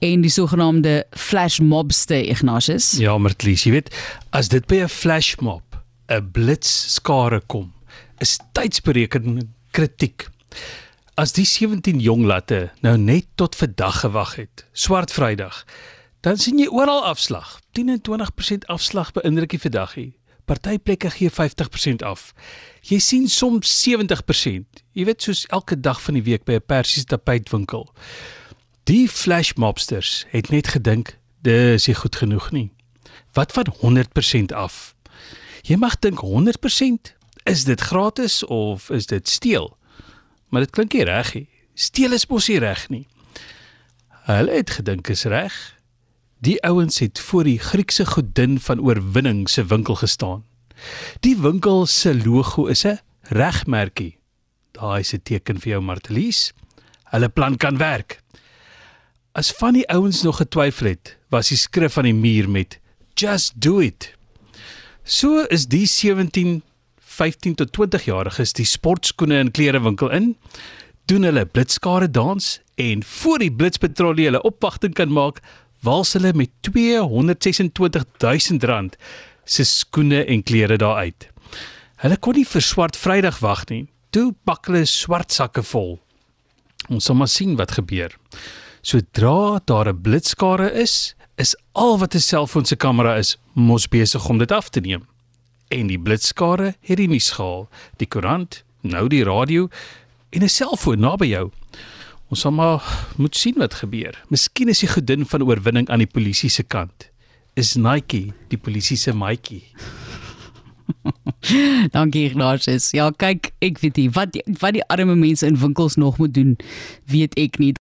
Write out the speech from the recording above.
en die sogenaamde flash mobster Ignatius. Ja, Martlies, jy weet, as dit by 'n flash mob, 'n blitsskare kom, is tydsberekening kritiek. As die 17 jong latte nou net tot vandag gewag het, swart Vrydag, dan sien jy oral afslag. 10 en 20% afslag beïndruk die verdaggie. Party plekke gee 50% af. Jy sien soms 70%. Jy weet soos elke dag van die week by 'n persiese tapuitwinkel. Die flash mobsters het net gedink dis nie goed genoeg nie. Wat van 100% af? Jy mag dink 100% is dit gratis of is dit steel? Maar dit klink nie reg nie. Steel is mos nie reg nie. Hulle het gedink is reg. Die ouens het voor die Griekse godin van oorwinning se winkel gestaan. Die winkel se logo is 'n regmerkie. Daai is 'n teken vir jou Martelies. Hulle plan kan werk. As van die ouens nog getwyfel het, was die skrif aan die muur met just do it. So is die 17 15 tot 20 jariges die sportskoene en klerewinkel in, doen hulle blitskare dans en voor die blitspatrollie hulle opwagting kan maak, wals hulle met 226000 rand se skoene en klere daar uit. Hulle kon nie vir swart Vrydag wag nie. Toe pak hulle swart sakke vol. Ons sal maar sien wat gebeur. Sodra daar 'n blitskare is, is al wat 'n selfoon se kamera is, mos besig om dit af te neem. En die blitskare het die nuus gehaal, die koerant, nou die radio en 'n selfoon naby jou. Ons sal maar moet sien wat gebeur. Miskien is die godin van oorwinning aan die polisie se kant. Is Nike die polisie se maatjie? Dankie Ignatius. Ja, kyk, ek weet nie wat die, wat die arme mense in winkels nog moet doen, weet ek nie.